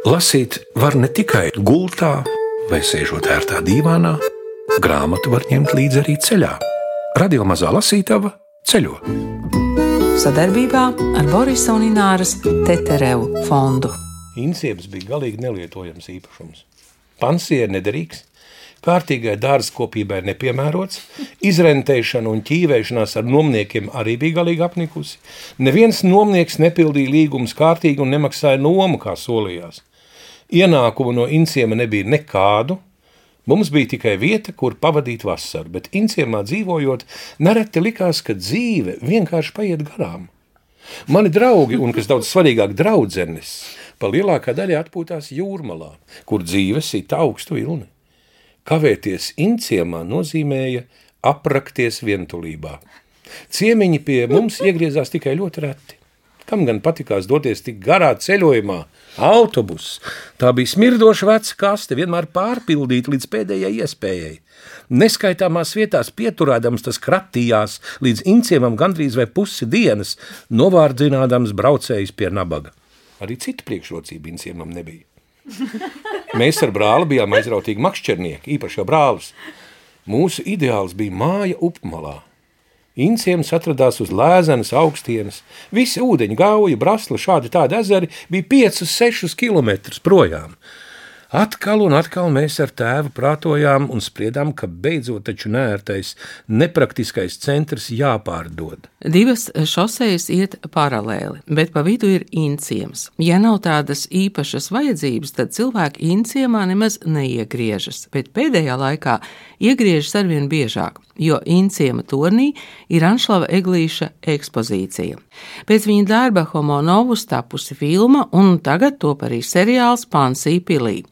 Lasīt var ne tikai gultā vai sēžot ērtā dīvānā, grāmatu var ņemt līdzi arī ceļā. Radio mazā lasītava ceļo. Sadarbībā ar Borisa un Ināras Teterevu fondu. Insieps bija galīgi nelietojams īpašums. Pansija ir nederīgs, kārtīgai dārzkopībai nepiemērots, izrentēšana un ķīvēšanās ar nomniekiem arī bija galīgi apnikusi. Neviens nomnieks nepildīja līgumus kārtīgi un nemaksāja nomu, kā solījās. Ienākumu no inciema nebija nekādu, Mums bija tikai vieta, kur pavadīt vasaru, bet inciemā dzīvojot, nereti likās, ka dzīve vienkārši paiet garām. Mani draugi, un kas daudz svarīgāk, draudzenes, pa lielākā daļa atpūtās jūrmalā, kur dzīve sita augstu vilni. Kavēties inciemā nozīmēja aprakties vientulībā. Ciemiņi pie mums iegriezās tikai ļoti reti. Kam gan patikās doties tik garā ceļojumā, autobuss. Tā bija smirdoša veca kaste, vienmēr pārpildīta līdz pēdējai iespējai. Neskaitāmās vietās pieturēdams tas kratījās līdz inciemam gandrīz vai pusi dienas, novārdzinādams braucējus pie nabaga. Arī cita priekšrocība inciemam nebija. Mēs ar brāli bijām aizrautīgi makšķernieki, īpaši jau brālis. Mūsu ideāls bija māja upmalā. Inciems atradās uz lēzenes augstienes. Visi ūdeņi, gauja, brasla, šādi tādi ezeri bija 5-6 km projām. Atkal un atkal mēs ar tēvu prātojām un spriedām, ka beidzot taču nērtais, nepraktiskais centrs jāpārdod. Divas šosejas iet paralēli, bet pa vidu ir inciems. Ja nav tādas īpašas vajadzības, tad cilvēki inciemā nemaz neiegriežas, bet pēdējā laikā iegriežas arvien biežāk jo Inciema tornī ir Anšlava Eglīša ekspozīcija. Pēc viņa darba Homo Novus tapusi filma, un tagad top arī seriāls Pansī pilī.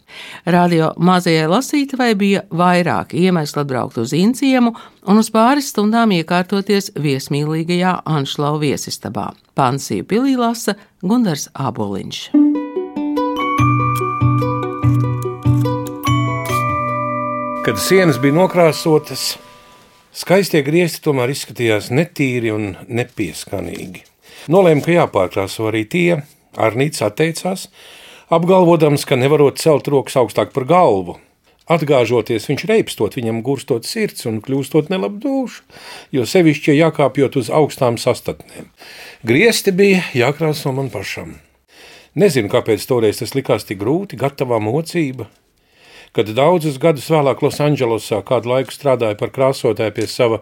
Radio mazajai lasītavai bija vairāk iemeslu atbraukt uz Inciemu un uz pāris stundām iekārtoties viesmīlīgajā Anšlava viesistabā. Pansiju pilī lasa Gundars Āboliņš. Kad sienas bija nokrāsotas, Skaistie griezti tomēr izskatījās netīri un nepieskanīgi. Nolēma, ka jāpārkrāso arī tie. Arnīts atteicās, apgalvodams, ka nevarot celt rokas augstāk par galvu. Atgāžoties, viņš reipstot viņam gurstot sirds un kļūstot nelabdūšu, jo sevišķi jākāpjot uz augstām sastatnēm. Griezti bija jākrāso man pašam. Nezinu, kāpēc toreiz tas likās tik grūti, gatavā mocība, kad daudzus gadus vēlāk Losandželosā kādu laiku strādāja par krāsotāju pie sava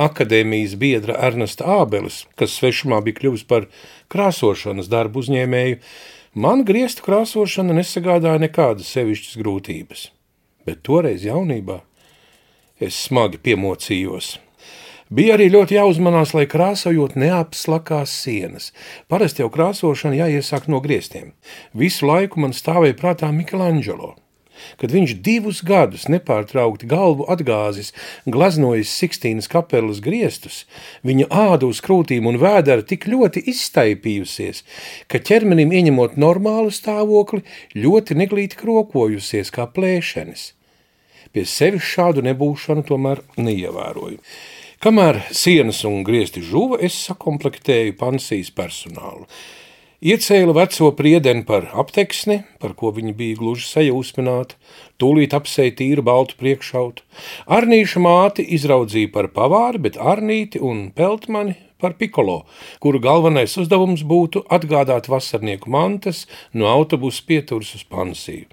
akadēmijas biedra Ernesta Ābeles, kas svešumā bija kļuvis par krāsošanas darbu uzņēmēju, man griestu krāsošana nesagādāja nekādas sevišķas grūtības. Bet toreiz jaunībā es smagi piemocījos. Bija arī ļoti jāuzmanās, lai krāsojot neapslakās sienas. Parasti jau krāsošana jāiesāk no griestiem. Visu laiku man stāvēja prātā Michelangelo kad viņš divus gadus nepārtraukti galvu atgāzis, glaznojis Sikstīnas kapelas griestus, viņa āda uz krūtīm un vēdera tik ļoti izstaipījusies, ka ķermenim ieņemot normālu stāvokli, ļoti neglīti krokojusies kā plēšenis. Pie sevis šādu nebūšanu tomēr neievēroju. Kamēr sienas un griezti žuva, es sakomplektēju pansijas personālu. Iecēla veco priedeni par apteksni, par ko viņa bija gluži sajūsmināta, tūlīt apseja tīru baltu priekšautu. Arnīša māti izraudzīja par pavāri, bet Arnīti un Peltmani par pikolo, kuru galvenais uzdevums būtu atgādāt vasarnieku mantas no autobusa pieturas uz pansiju.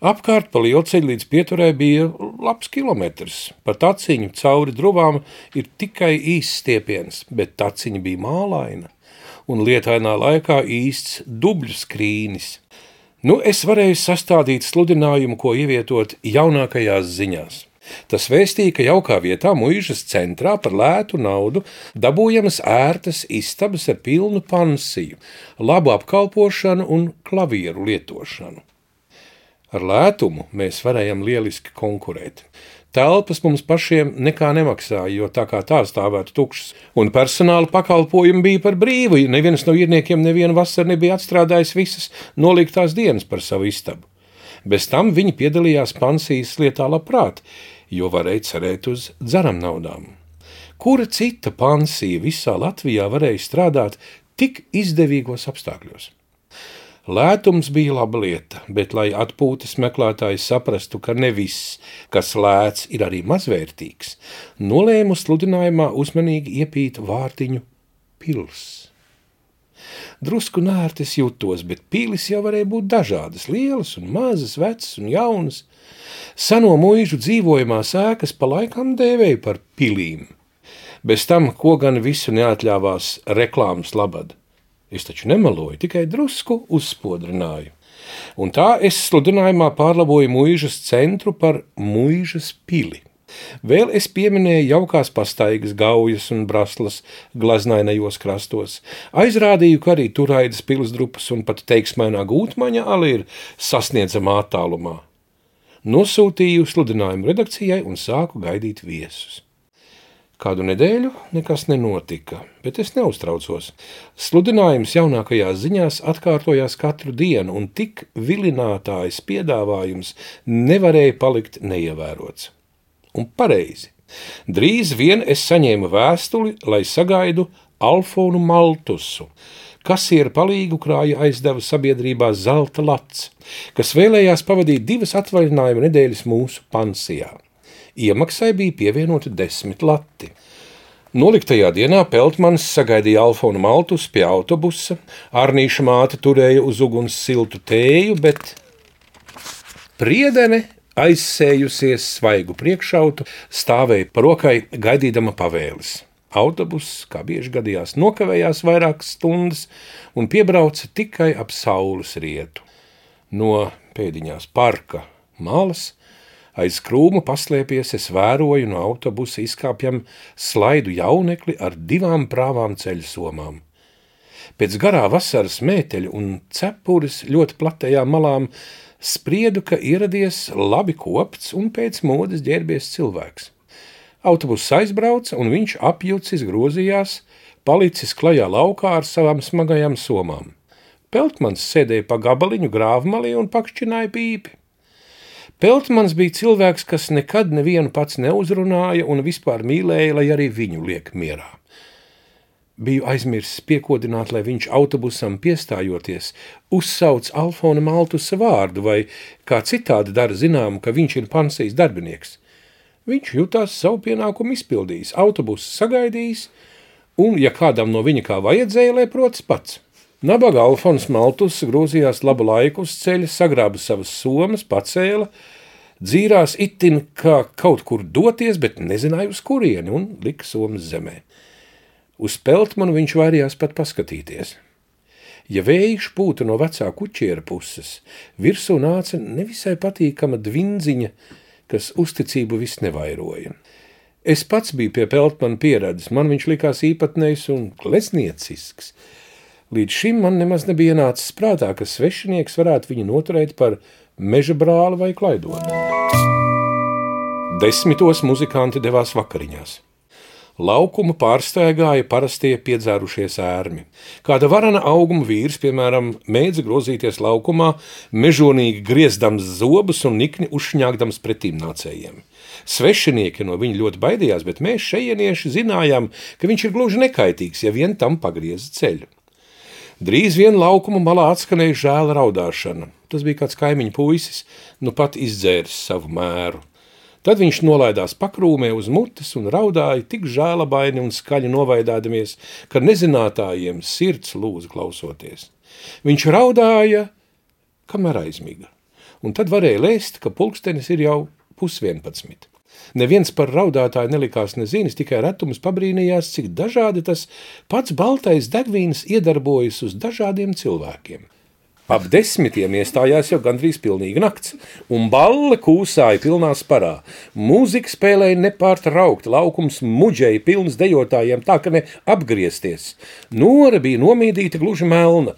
Apkārt pa lielceļu līdz pieturē bija labs kilometrs. Pa taciņu cauri druvām ir tikai īsts stiepiens, bet taciņa bija mālaina un lietainā laikā īsts dubļu skrīnis. Nu, es varēju sastādīt sludinājumu, ko ievietot jaunākajās ziņās. Tas vēstīja, ka jaukā vietā mūžas centrā par lētu naudu dabūjamas ērtas istabas ar pilnu pansiju, labu apkalpošanu un klavieru lietošanu. Ar lētumu mēs varējām lieliski konkurēt. Telpas mums pašiem nekā nemaksāja, jo tā kā tā stāvētu tukšas, un personāla pakalpojumi bija par brīvu. Neviens no īrniekiem nevienu vasaru nebija atstrādājis visas noliktās dienas par savu istabu. Bez tam viņi piedalījās pansijas lietā labprāt, jo varēja cerēt uz dzeram naudām. Kura cita pansija visā Latvijā varēja strādāt tik izdevīgos apstākļos? Lētums bija laba lieta, bet, lai atpūtas meklētājs saprastu, ka ne viss, kas lēts, ir arī mazvērtīgs, nolēmu sludinājumā uzmanīgi iepīt vārtiņu pils. Drusku nērti es jutos, bet pīlis jau varēja būt dažādas, lielas un mazas, vecas un jaunas. Seno mūžu dzīvojamās ēkas pa laikam dēvēja par pilīm. Bez tam, ko gan visu neatļāvās reklāmas labad. Es taču nemeloju, tikai drusku uzspodrināju. Un tā es sludinājumā pārlaboju mūžas centru par mūžas pili. Vēl es pieminēju jaukās pastaigas, gaujas un braslas glaznainajos krastos. Aizrādīju, ka arī turaidas pilsdrupas un pat teiksmainā gūtmaņa ali ir sasniedzamā attālumā. Nosūtīju sludinājumu redakcijai un sāku gaidīt viesus. Kādu nedēļu nekas nenotika, bet es neuztraucos. Sludinājums jaunākajās ziņās atkārtojās katru dienu, un tik vilinātājs piedāvājums nevarēja palikt neievērots. Un pareizi. Drīz vien es saņēmu vēstuli, lai sagaidu Alfonu Maltusu, kasieru palīgu krāja aizdeva sabiedrībā Zelta Lats, kas vēlējās pavadīt divas atvaļinājuma nedēļas mūsu pansijā. Iemaksai bija pievienoti desmit lati. Noliktajā dienā Peltmans sagaidīja Alfonu Maltus pie autobusa, Arnīša māte turēja uz uguns siltu tēju, bet priedene aizsējusies svaigu priekšautu, stāvēja par rokai gaidīdama pavēles. Autobuss, kā bieži gadījās, nokavējās vairākas stundas un piebrauca tikai ap saules rietu. No pēdiņās parka malas Aiz krūma paslēpies, es vēroju no autobusa izkāpjam slaidu jaunekli ar divām prāvām ceļu somām. Pēc garā vasaras mēteļu un cepures ļoti platajām malām spriedu, ka ieradies labi kopts un pēc modes ģērbies cilvēks. Autobuss aizbrauca, un viņš apjucis grozījās, palicis klajā laukā ar savām smagajām somām. Peltmans sēdēja pa gabaliņu grāvmalī un pakšķināja pīpi. Peltmans bija cilvēks, kas nekad nevienu pats neuzrunāja un vispār mīlēja, lai arī viņu liek mierā. Biju aizmirsis piekodināt, lai viņš autobusam piestājoties, uzsauc Alfona Maltusa vārdu vai kā citādi dara zināmu, ka viņš ir pansijas darbinieks. Viņš jutās savu pienākumu izpildījis, autobusu sagaidījis, un, ja kādam no viņa kā vajadzēja, lai prots pats. Nabaga Alfons Maltus grozījās labu laiku uz ceļa, sagrāba savas somas, pacēla, dzīrās itin kā kaut kur doties, bet nezināja uz kurieni un lika somas zemē. Uz peltmanu viņš vairījās pat paskatīties. Ja vējš pūta no vecā kuķiera puses, virsū nāca nevisai patīkama dvindziņa, kas uzticību vis nevairoja. Es pats biju pie peltmana pieredzes, man viņš likās īpatnējs un glezniecisks – Līdz šim man nemaz nebija nācis prātā, ka svešinieks varētu viņu noturēt par meža brāli vai klaidoni. Desmitos muzikanti devās vakariņās. Laukumu pārsteigāja parastie piedzērušies ērmi. Kāda varana auguma vīrs, piemēram, mēdza grozīties laukumā, mežonīgi griezdams zobus un nikni uzšņāgdams pretīm nācējiem. Svešinieki no viņa ļoti baidījās, bet mēs šejienieši zinājām, ka viņš ir gluži nekaitīgs, ja vien tam pagrieza ceļu. Drīz vien laukuma malā atskanēja žēla raudāšana. Tas bija kāds kaimiņu puisis, nu pat izdzēris savu mēru. Tad viņš nolaidās pakrūmē uz mutes un raudāja tik žēlabaini un skaļi novaidādamies, ka nezinātājiem sirds lūdz klausoties. Viņš raudāja, kamēr aizmiga, un tad varēja lēst, ka pulkstenis ir jau pusvienpadsmit. Neviens par raudātāju nelikās nezinis, tikai retums pabrīnījās, cik dažādi tas pats baltais degvīns iedarbojas uz dažādiem cilvēkiem. Ap desmitiem iestājās jau gandrīz pilnīga nakts, un balle kūsāja pilnā sparā. Mūzika spēlēja nepārtraukti, laukums muģēja pilns dejotājiem tā, ka ne apgriezties. Nora bija nomīdīta gluži melna,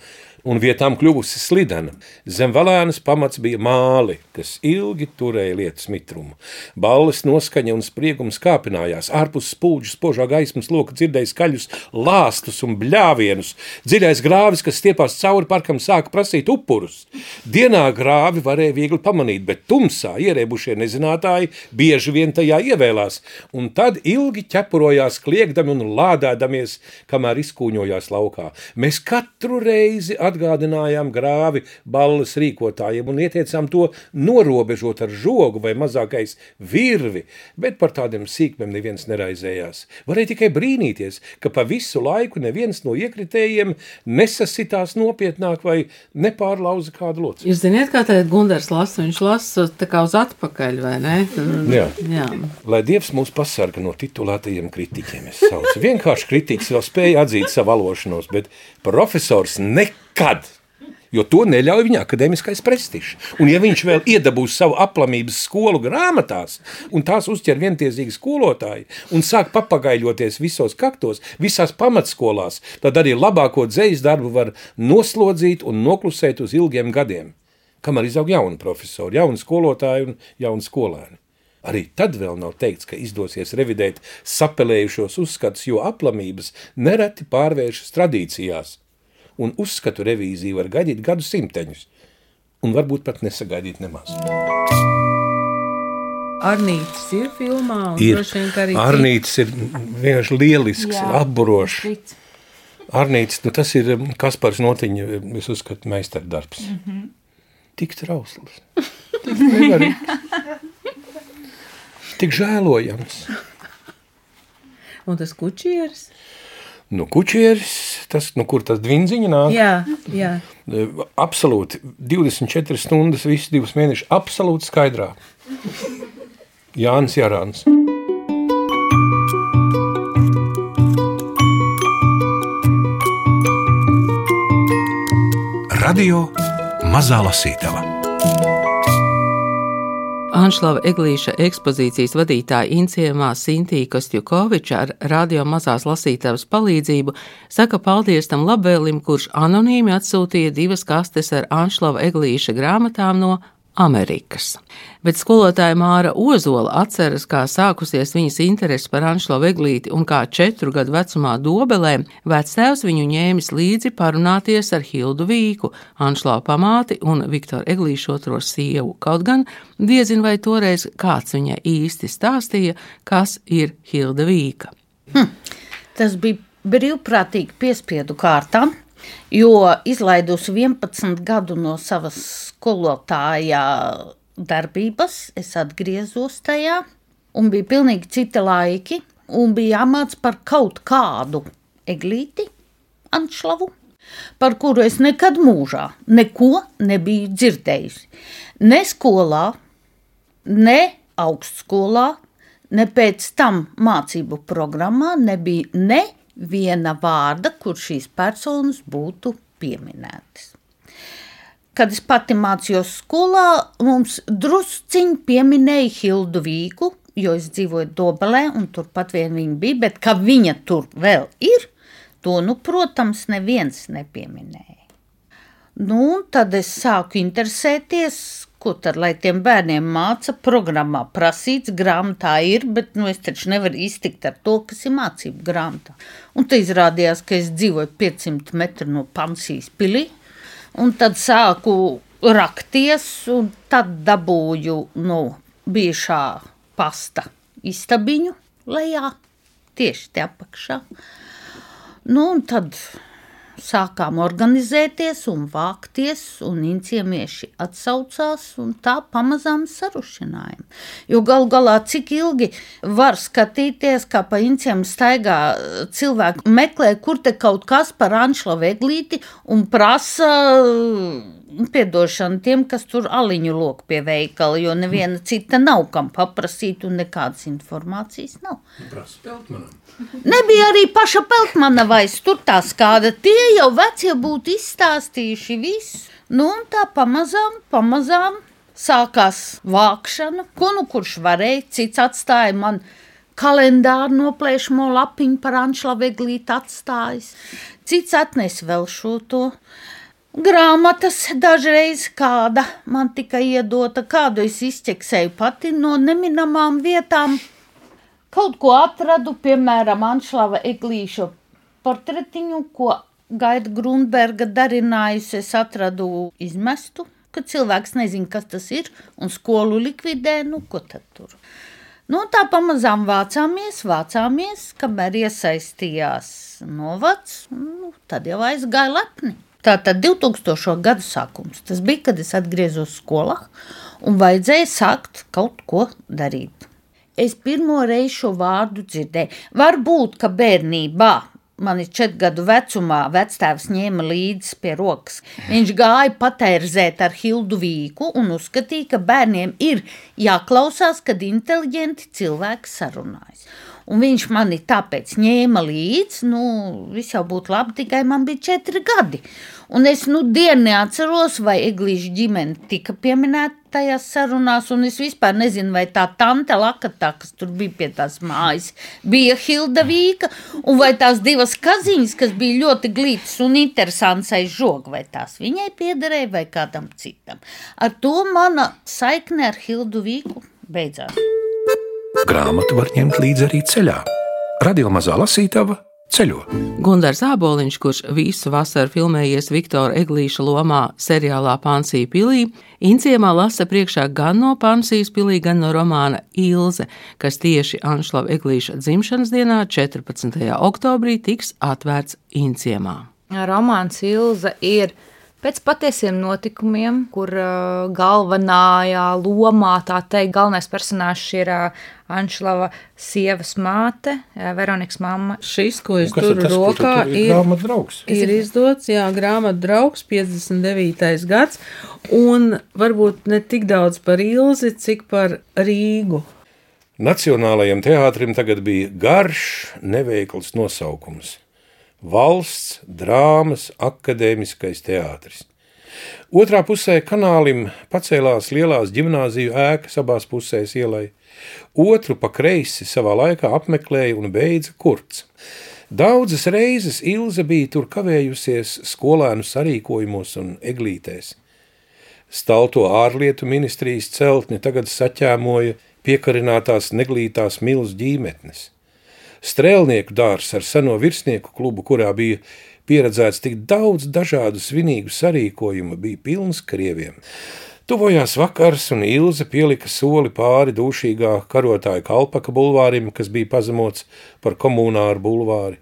un vietām kļuvusi slidena. Zem valēnas pamats bija māli, kas ilgi turēja lietas mitrumu. Balles noskaņa un spriegums kāpinājās, ārpus spūģu spožā gaismas loka dzirdēja skaļus lāstus un bļāvienus. Dziļais grāvis, kas stiepās cauri parkam, sāka prasīt upurus. Dienā grāvi varēja viegli pamanīt, bet tumsā ierēbušie nezinātāji bieži vien tajā ievēlās, un tad ilgi ķepurojās kliegdami un lādēdamies, kamēr izkūņojās laukā. Mēs katru reizi atgādinājām grāvi balles rīkotājiem un ieteicām to norobežot ar žogu vai mazākais virvi, bet par tādiem sīkmēm neviens neraizējās. Varēja tikai brīnīties, ka pa visu laiku neviens no iekritējiem nesasitās nopietnāk vai nepārlauza kādu locu. Jūs zināt, kā tagad Gundars lasa, viņš lasa tā kā uz atpakaļ, vai ne? Jā. Jā. Lai Dievs mūs pasarga no titulētajiem kritiķiem, es saucu. Vienkārši kritiķis vēl spēja atzīt savu valošanos, bet profesors nekad jo to neļauj viņa akadēmiskais prestižs. Un, ja viņš vēl iedabūs savu aplamības skolu grāmatās, un tās uzķer vientiesīgi skolotāji, un sāk papagaļoties visos kaktos, visās pamatskolās, tad arī labāko dzējas darbu var noslodzīt un noklusēt uz ilgiem gadiem. Kamēr izaug jauni profesori, jauni skolotāji un jauni skolēni. Arī tad vēl nav teikts, ka izdosies revidēt sapelējušos uzskatus, jo aplamības nereti pārvēršas tradīcijās. Un uzskatu revīziju var gaidīt gadu simteņus, un varbūt pat nesagaidīt nemaz. Arnītis ir filmā, un Ir. droši vien, arī Arnītis ir vienkārši lielisks, Jā. apburošs. Tic. Arnītis, nu tas ir um, Kaspars Notiņa, es uzskatu, meistardarbs. Mm Mhm. -hmm. Tik trausls, tik nevarīgs, tik žēlojams. Un tas kučieris? Nu, kučieris, tas, nu, kur tas dvinziņa nāk, Jā, jā. E, absolūti 24 stundas, visus divus mēnešus, absolūti skaidrā. Jānis Jārāns. Radio Mazā Lasītava. Anšlava Eglīša ekspozīcijas vadītāja Inciemā Sintīja Kostjukoviča ar radio mazās lasītavas palīdzību saka paldies tam labvēlim, kurš anonīmi atsūtīja divas kastes ar Anšlava Eglīša grāmatām no Amerikas. Bet skolotāja Māra Ozola atceras, kā sākusies viņas interese par Anšlo Veglīti un kā četru gadu vecumā dobelē vectēvs viņu ņēmis līdzi parunāties ar Hildu Vīku, Anšlo pamāti un Viktoru Eglīšu otro sievu. Kaut gan diezin vai toreiz kāds viņai īsti stāstīja, kas ir Hilda Vīka. Tas bija brīvprātīgi piespiedu kārtā, jo izlaidusi 11 gadu no savas skolotāja darbības, es atgriezos tajā, un bija pilnīgi cita laiki, un bija jāmāc par kaut kādu eglīti, anšlavu, par kuru es nekad mūžā neko nebiju dzirdējusi. Ne skolā, ne augstskolā, ne pēc tam mācību programmā nebija neviena vārda, kur šīs personas būtu pieminētas. Kad es pati mācījos skolā, mums drusciņi pieminēja Hildu Vīku, jo es dzīvoju Dobelē, un turpat vien viņa bija, bet ka viņa tur vēl ir, to, nu, protams, neviens nepieminēja. Nu, tad es sāku interesēties, ko tad, lai tiem bērniem māca, programmā prasīts, grāmatā ir, bet nu, es taču nevaru iztikt ar to, kas ir mācību grāmatā. Un tad izrādījās, ka es dzīvoju 500 metru no Pansijas pilī, un tad sāku rakties, un tad dabūju no bijušā pasta istabiņu lejā, tieši te apakšā. Nu, un tad sākām organizēties un vākties, un inciemieši atsaucās, un tā pamazām sarušinājām. Jo gal galā, cik ilgi var skatīties, kā pa inciem staigā cilvēki meklē, kur te kaut kas par Anšla Veglīti un prasa piedošanu tiem, kas tur aliņu lok pie veikala, jo neviena cita nav kam paprasīt un nekādas informācijas nav. Nebija arī paša Peltmana vairs tur tā skāda. Tie jau vecie būtu izstāstījuši visu. Nu, un tā pamazām, pamazām sākās vākšana. Ko nu kurš varēja, cits atstāja man kalendāru noplēšamo lapiņu par Anšla Veglīti atstājis. Cits atnes vēl šo to. Grāmatas dažreiz kāda man tika iedota, kādu es izķeksēju pati no neminamām vietām. Kaut ko atradu, piemēram, Anšlava Eglīša portretiņu, ko Gaita Grunberga darinājusi. Es atradu izmestu, ka cilvēks nezina, kas tas ir, un skolu likvidē, nu ko tad tur. Nu, tā pamazām vācāmies, vācāmies, kamēr iesaistījās novads, nu, tad jau aizgāja lepni. Tātad 2000. gadu sākums. Tas bija, kad es atgriezos skolā un vajadzēja sākt kaut ko darīt. Es pirmo reizi šo vārdu dzirdēju. Varbūt, ka bērnībā mani četru gadu vecumā vectēvs ņēma līdzi pie rokas. Viņš gāja patērzēt ar Hildu Vīku un uzskatīja, ka bērniem ir jāklausās, kad inteliģenti cilvēki sarunājas. Un viņš mani tāpēc ņēma līdzi, nu, viss jau būtu labi, tikai man bija četri gadi. Un es nu dienu neatceros, vai Eglīša ģimene tika pieminēta tajās sarunās, un es vispār nezinu, vai tā tante Lakatā, kas tur bija pie tās mājas, bija Hilda Vīka, un vai tās divas kaziņas, kas bija ļoti glītas un interesants aiz žoga, vai tās viņai piederēja vai kādam citam. Ar to mana saikne ar Hildu Vīku beidzās. Grāmatu var ņemt līdzi arī ceļā. Radio mazā lasītava ceļo. Gunārs Āboliņš, kurš visu vasaru filmējies Viktora Eglīša lomā seriālā Pansija pilī, Inciemā lasa priekšā gan no Pansijas pilī, gan no romāna Ilze, kas tieši Anšlava Eglīša dzimšanas dienā, 14. oktobrī, tiks atvērts Inciemā. Romāns Ilze ir pēc patiesiem notikumiem, kur uh, galvenajā lomā, tā teikt, galvenais personāžs ir uh, Anšlava sievas māte, uh, Veronikas mamma. Šis, ko es turu tas, tu rokā, tur ir grāmatu draugs? ir izdots, jā, grāmatā draugs 59. gads, un varbūt ne tik daudz par Ilzi, cik par Rīgu. Nacionālajam teātrim tagad bija garš, neveikls nosaukums - Valsts drāmas akadēmiskais teātris. Otrā pusē kanālim pacēlās lielās gimnāziju ēkas abās pusēs ielai, otru pa kreisi savā laikā apmeklēja un beidza kurts. Daudzas reizes Ilze bija tur kavējusies skolēnu sarīkojumos un eglītēs. Stalto ārlietu ministrijas celtni tagad saķēmoja piekarinātās neglītās milzu ģīmetnes. Strēlnieku dārs ar seno virsnieku klubu, kurā bija pieredzēts tik daudz dažādu svinīgu sarīkojumu, bija pilns krieviem. Tuvojās vakars, un Ilze pielika soli pāri dūšīgā karotāja kalpaka bulvārim, kas bija pazemots par komunāru bulvāri.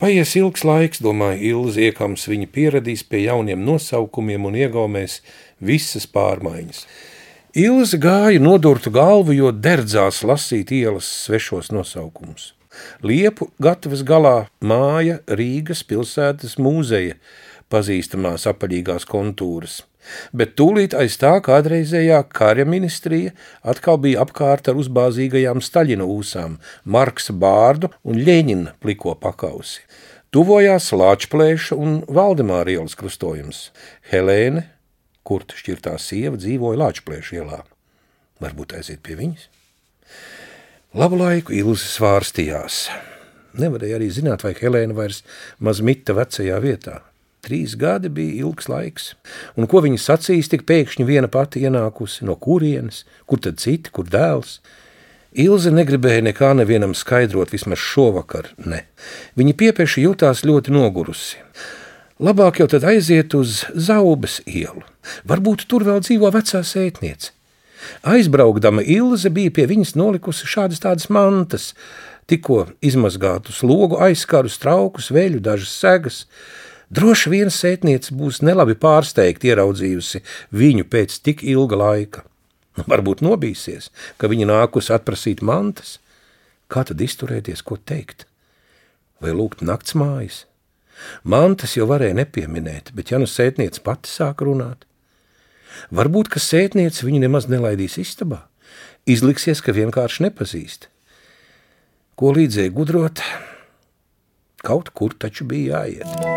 Paies ilgs laiks, domāja Ilze, iekams viņa pieradīs pie jauniem nosaukumiem un iegaumēs visas pārmaiņas. Ilze gāja nodurtu galvu, jo derdzās lasīt ielas svešos nosaukumus. Liepu gatavas galā māja Rīgas pilsētas mūzeja, pazīstamās apaļīgās kontūras. Bet tūlīt aiz tā kādreizējā kara ministrija atkal bija apkārt ar uzbāzīgajām Staļina ūsām, Marksa bārdu un Ļeņina pliko pakausi. Tuvojās Lāčplēša un Valdemāra ielas krustojums. Helēne, kurta šķirtā sieva, dzīvoja Lāčplēša ielā. Varbūt aiziet pie viņas? Labu laiku Ilze svārstījās. Nevarēja arī zināt, vai Helēna vairs maz mita vecajā vietā. Trīs gadi bija ilgs laiks, un ko viņa sacīs, tik pēkšņi viena pati ienākusi, no kurienes, kur tad citi, kur dēls. Ilze negribēja nekā nevienam skaidrot, vismaz šovakar ne. Viņa piepeši jutās ļoti nogurusi. Labāk jau tad aiziet uz Zaubes ielu. Varbūt tur vēl dzīvo vecā sētniece. Aizbraukdama Ilze bija pie viņas nolikusi šādas tādas mantas, tikko izmazgātus logu aizkarus, traukus, veļu, dažas segas. Droši vien sētniece būs nelabi pārsteigta ieraudzījusi viņu pēc tik ilga laika. Nu, varbūt nobīsies, ka viņa nākusi atprasīt mantas. Kā tad izturēties, ko teikt? Vai lūgt nakts mājas? Mantas jau varēja nepieminēt, bet ja nu sētniece pati sāk runāt, Varbūt, ka sētniece viņu nemaz nelaidīs istabā. Izliksies, ka vienkārši nepazīst. Ko līdzēja gudrot, kaut kur taču bija jāiet.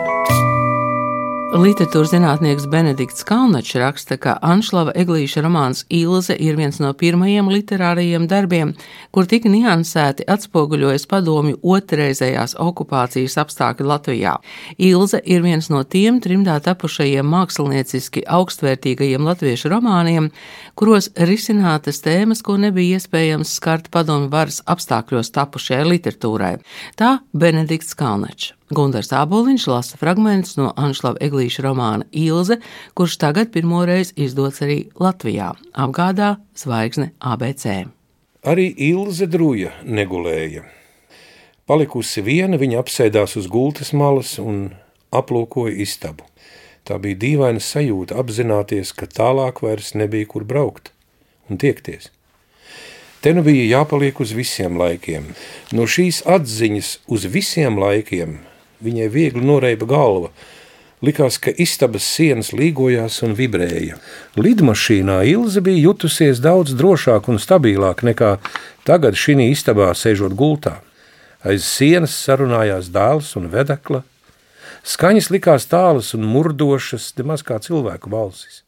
Literatūras zinātnieks Benedikts Kalnačs raksta, ka Anšlava Eglīša romāns Ilze ir viens no pirmajiem literārajiem darbiem, kur tik niansēti atspoguļojas padomju otrreizējās okupācijas apstākļi Latvijā. Ilze ir viens no tiem trimdā tapušajiem mākslinieciski augstvērtīgajiem latviešu romāniem, kuros risinātas tēmas, ko nebija iespējams skart padomju varas apstākļos tapušajai literatūrai. Tā Benedikts Kalnačs. Gunārs Aboliņš lasa fragmentus no Anšlava Eglīša romāna Ilze, kurš tagad pirmoreiz izdots arī Latvijā, apgādā zvaigzne ABC. Arī Ilze Druja negulēja. Palikusi viena, viņa apsēdās uz gultas malas un aplūkoja istabu. Tā bija dīvaina sajūta apzināties, ka tālāk vairs nebija kur braukt un tiekties. Te nu bija jāpaliek uz visiem laikiem. No šīs atziņas uz visiem laikiem viņai viegli noreiba galva. Likās, ka istabas sienas līgojās un vibrēja. Lidmašīnā Ilze bija jutusies daudz drošāk un stabilāk nekā tagad šī istabā sēžot gultā. Aiz sienas sarunājās dēls un vedekla. Skaņas likās tālas un murdošas, nemaz kā cilvēku balsis.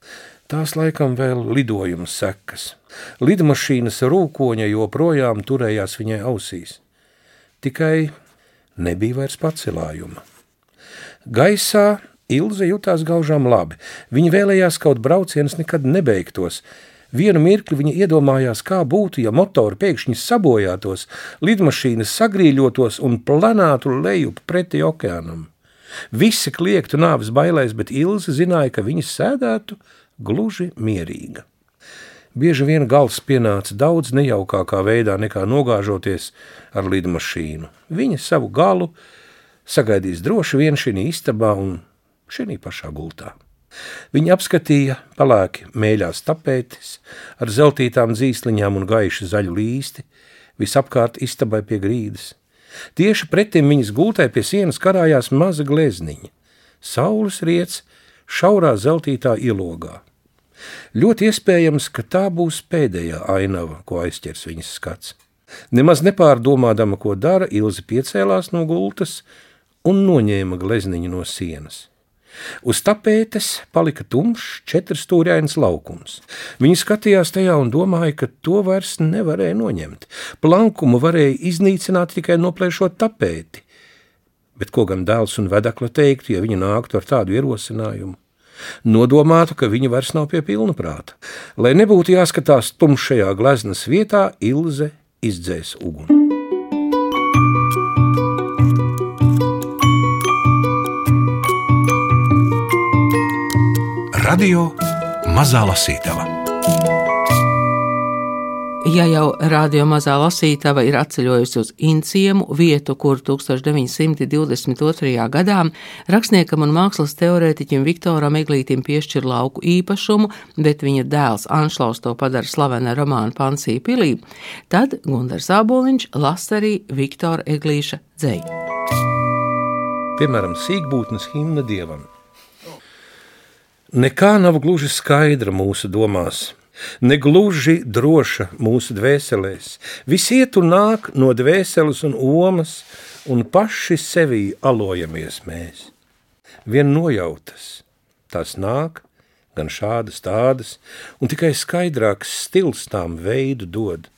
Tās laikam vēl lidojuma sekas. Lidmašīnas rūkoņa joprojām turējās viņai ausīs. Tikai nebija vairs pacelājuma. Gaisā Ilze jutās gaužām labi. Viņa vēlējās kaut braucienus nekad nebeigtos. Vienu mirkli viņa iedomājās, kā būtu, ja motori pēkšņi sabojātos, lidmašīnas sagrīļotos un planātu lejup pretī okeānam. Visi kliegtu nāves bailēs, bet Ilze zināja, ka viņas sēdētu gluži mierīga. Bieži vien gals pienāca daudz nejaukākā veidā nekā nogāžoties ar lidmašīnu. Viņa savu galu sagaidīs droši vien šī istabā un šī pašā gultā. Viņa apskatīja palēki mēļās tapētis ar zeltītām dzīsliņām un gaišu zaļu līsti, visapkārt istabai pie grīdas. Tieši pretim viņas gultai pie sienas karājās maza glezniņa, saules riets šaurā zeltītā ilogā. Ļoti iespējams, ka tā būs pēdējā ainava, ko aizķers viņas skats. Nemaz nepārdomādama, ko dara, Ilze piecēlās no gultas un noņēma glezniņu no sienas. Uz tapētes palika tumšs, četrstūrains laukums. Viņa skatījās tajā un domāja, ka to vairs nevarēja noņemt. Plankumu varēja iznīcināt tikai noplēšot tapēti. Bet ko gan dēls un vedekla teiktu, ja viņa nāktu ar tādu ierosinājumu? Nodomātu, ka viņa vairs nav pie pilna prāta. Lai nebūtu jāskatās tumšajā gleznas vietā, Ilze izdzēs uguni. Radio Mazā Lasītava. Ja jau radio mazā lasītava ir atceļojusi uz Inciemu, vietu, kur 1922. gadā rakstniekam un mākslas teorētiķim Viktoram Eglītim piešķir lauku īpašumu, bet viņa dēls Anšlaus to padara slavena romāna Pansija pilī, tad Gundars Āboliņš lasa arī Viktora Eglīša dzēju. Piemēram, sīkbūtnes himna dievam. Nekā nav gluži skaidra mūsu domās negluži droša mūsu dvēselēs. Viss iet un nāk no dvēseles un omas, un paši sevī alojamies mēs. Vien nojautas, tās nāk, gan šādas tādas, un tikai skaidrāks stils tām veidu dod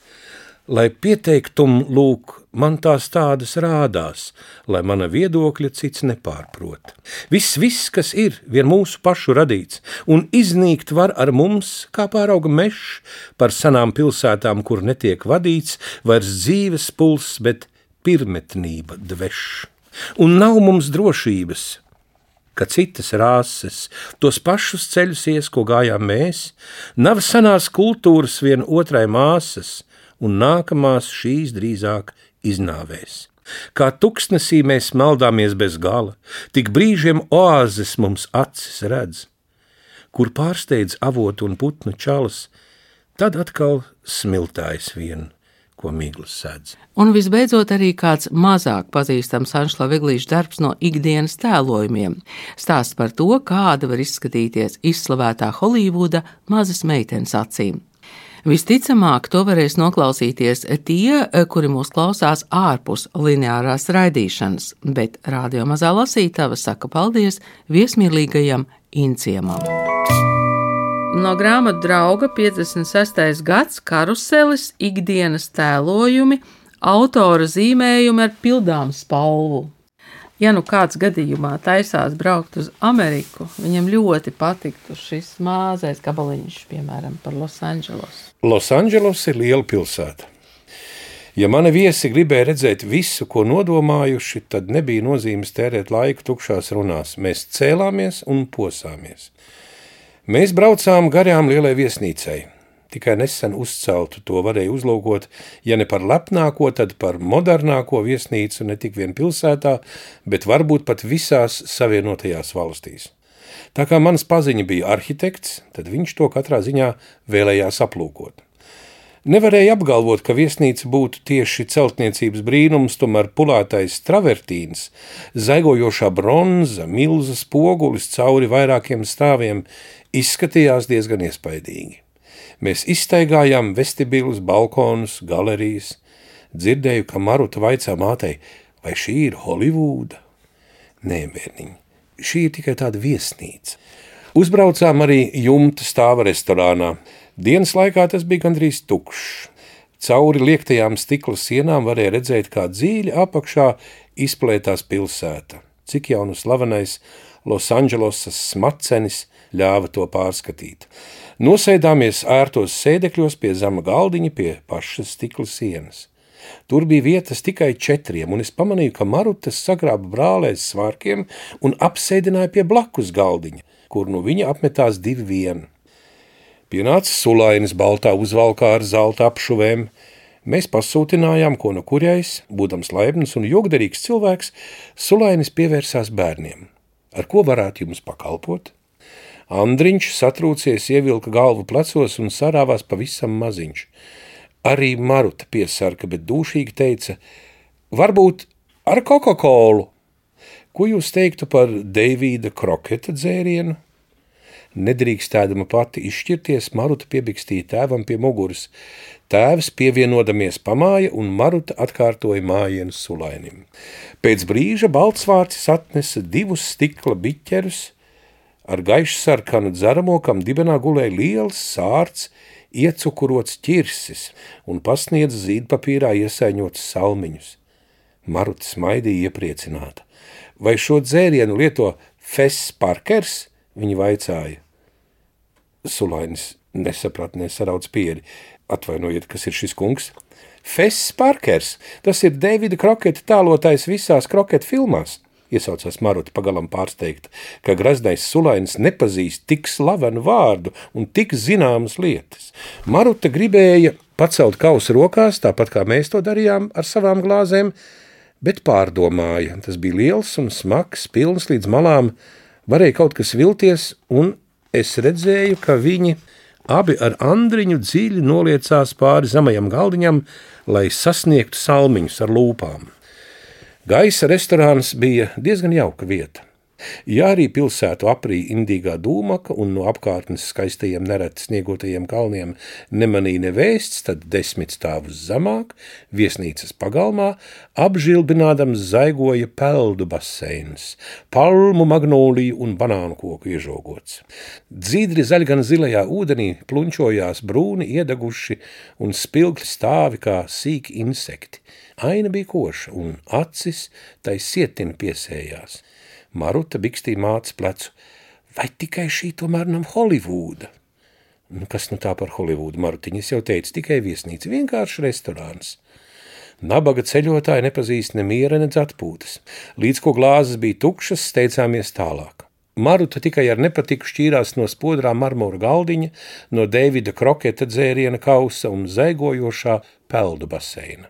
lai pieteiktum lūk, man tās tādas rādās, lai mana viedokļa cits nepārprot. Viss, viss, kas ir, vien mūsu pašu radīts, un iznīkt var ar mums, kā pārauga mešs, par senām pilsētām, kur netiek vadīts, vairs dzīves puls, bet pirmetnība dveš. Un nav mums drošības, ka citas rāses tos pašus ceļus ies, ko gājām mēs, nav senās kultūras vien otrai māsas, un nākamās šīs drīzāk iznāvēs. Kā tuksnesī mēs maldāmies bez gala, tik brīžiem oāzes mums acis redz, kur pārsteidz avotu un putnu čalas, tad atkal smiltājs vien ko miglas sēdz. Un visbeidzot, arī kāds mazāk pazīstams Anšla Viglīša darbs no ikdienas tēlojumiem. Stāsts par to, kāda var izskatīties izslavētā Holivuda mazas meitenes acīm. Visticamāk, to varēs noklausīties tie, kuri mūs klausās ārpus lineārās raidīšanas, bet rādio mazā lasītava saka paldies viesmīlīgajam Inciemam. No grāmatas drauga 56. gads karuselis, ikdienas tēlojumi, autora zīmējumi ar pildām spalvu. Ja nu kāds gadījumā taisās braukt uz Ameriku, viņam ļoti patiktu šis mazais gabaliņš, piemēram, par Losandželos. Losandželos ir liela pilsēta. Ja mani viesi gribēja redzēt visu, ko nodomājuši, tad nebija nozīmes tērēt laiku tukšās runās. Mēs cēlāmies un posāmies. Mēs braucām garām lielai viesnīcai. Tikai nesen uzceltu to varēja uzlūkot, ja ne par lepnāko, tad par modernāko viesnīcu ne tik vien pilsētā, bet varbūt pat visās savienotajās valstīs. Tā kā mans paziņa bija arhitekts, tad viņš to katrā ziņā vēlējās aplūkot. Nevarēja apgalvot, ka viesnīca būtu tieši celtniecības brīnums, tomēr pulātais travertīns, zaigojošā bronza, milzas pogulis cauri vairākiem stāviem izskatījās diezgan iespaidīgi. Mēs izstaigājām vestibilus, balkonus, galerijas. Dzirdēju, ka Maruta vaicā mātei, vai šī ir Holivuda? Nē, bērniņ, šī ir tikai tāda viesnīca. Uzbraucām arī jumta stāva restorānā. Dienas laikā tas bija gandrīz tukšs. Cauri liektajām stikla sienām varēja redzēt, kā dziļi apakšā izplētās pilsēta. Cik jau nu slavenais Losandželosas smacenis ļāva to pārskatīt. Nosēdāmies ērtos sēdekļos pie zema galdiņa pie pašas stikla sienas. Tur bija vietas tikai četriem, un es pamanīju, ka Marutas sagrāba brālēs svārkiem un apsēdināja pie blakus galdiņa, kur nu viņa apmetās divi vienu. Pienāca sulainis baltā uzvalkā ar zelta apšuvēm. Mēs pasūtinājām, ko no kurjais, būdams laipns un jogderīgs cilvēks, sulainis pievērsās bērniem. Ar ko varētu jums pakalpot? Andriņš satrūcies, ievilka galvu plecos un sarāvās pavisam maziņš. Arī Maruta piesarka, bet dūšīgi teica, varbūt ar Coca-Colu. Ko jūs teiktu par Deivīda kroketa dzērienu? Nedrīkstēdama pati izšķirties, Maruta piebikstīja tēvam pie muguras. Tēvs pievienodamies pamāja, un Maruta atkārtoja mājienu sulainim. Pēc brīža baltsvārcis atnesa divus stikla biķerus, ar gaišu sarkanu dzeramo, kam dibenā gulēja liels sārts, iecukurots ķirsis un pasniedz zīdpapīrā iesaiņotus salmiņus. Maruta smaidīja iepriecināta. Vai šo dzērienu lieto Fess Parkers? Viņa vaicāja. Sulainis nesaprata, nesarauc pieri. Atvainojiet, kas ir šis kungs? Fess Parkers, tas ir Davida Kroketa tēlotājs visās Kroketa filmās. Iesaucās Maruta pagalam pārsteigta, ka graznais sulainis nepazīst tik slavenu vārdu un tik zināmas lietas. Maruta gribēja pacelt kausu rokās, tāpat kā mēs to darījām ar savām glāzēm, bet pārdomāja. Tas bija liels un smags, pilns līdz malām, varēja kaut kas vilties un es redzēju, ka viņi abi ar Andriņu dziļi noliecās pāri zemajam galdiņam, lai sasniegtu salmiņus ar lūpām. Gaisa restorāns bija diezgan jauka vieta. Ja arī pilsētu aprīja indīgā dūmaka un no apkārtnes skaistajiem nereti sniegotajiem kalniem nemanīja nevēsts, tad desmit stāvus zemāk, viesnīcas pagalmā, apžilbinādams zaigoja peldu baseins, palmu, magnoliju un banānu koku iežogots. Dzīdri zaļgan zilajā ūdenī plunčojās brūni iedeguši un spilgli stāvi kā sīki insekti. Aina bija koša un acis tai sietina piesējās. Maruta bikstīja mātes plecu. Vai tikai šī tomēr nav Holivuda? Nu, kas nu tā par Holivudu, Martiņas jau teica, tikai viesnīca, vienkārši restorāns. Nabaga ceļotāji nepazīst ne miera, ne atpūtas. Līdz ko glāzes bija tukšas, steidzāmies tālāk. Maruta tikai ar nepatiku šķīrās no spodrā marmora galdiņa, no Davida kroketa dzēriena kausa un zaigojošā peldu baseina.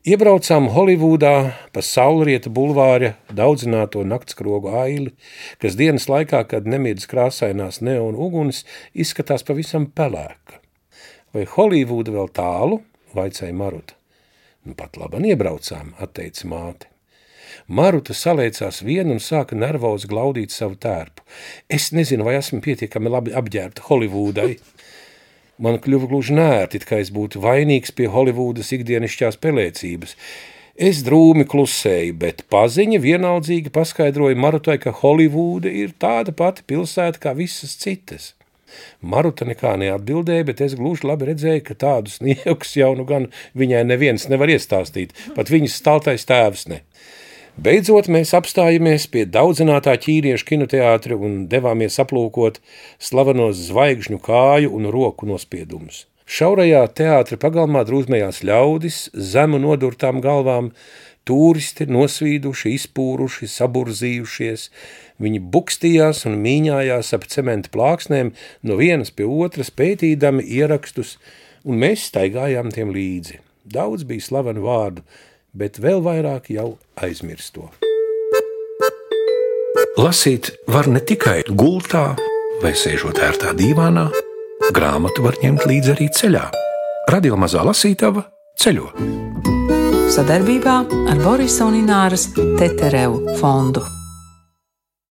Iebraucām Holivudā pa saulrieta bulvāra daudzināto naktskrogu aili, kas dienas laikā, kad nemiedz krāsainās neona uguns, izskatās pavisam pelēka. Vai Holivuda vēl tālu? vaicāja Maruta. Nu, pat labi iebraucām, atteica māte. Maruta salēcās vienu un sāka nervozi glaudīt savu tērpu. Es nezinu, vai esmu pietiekami labi apģērbta Holivudai. Man kļuva gluži nērti, kā es būtu vainīgs pie Holivudas ikdienišķās pelēcības. Es drūmi klusēju, bet paziņa vienaldzīgi paskaidroja Marutai, ka Holivuda ir tāda pati pilsēta kā visas citas. Maruta nekā neatbildēja, bet es gluži labi redzēju, ka tādus niekus jau nu gan viņai neviens nevar iestāstīt, pat viņas staltais tēvs ne. Beidzot, mēs apstājāmies pie daudzinātā ķīniešu kinoteātra un devāmies aplūkot slavenos zvaigžņu kāju un roku nospiedumus. Šaurajā teātra pagalmā drūzmējās ļaudis, zemu nodurtām galvām, turisti nosvīduši, izpūruši, saburzījušies. Viņi bukstījās un mīņājās ap cementa plāksnēm no vienas pie otras, pētīdami ierakstus, un mēs staigājām tiem līdzi. Daudz bija slavenu vārdu, bet vēl vairāk jau aizmirsto. Lasīt var ne tikai gultā vai sēžot ērtā dīvānā, grāmatu var ņemt līdzi arī ceļā. Radio mazā lasītava ceļo. Sadarbībā ar Borisa un Ināras Teterevu fondu.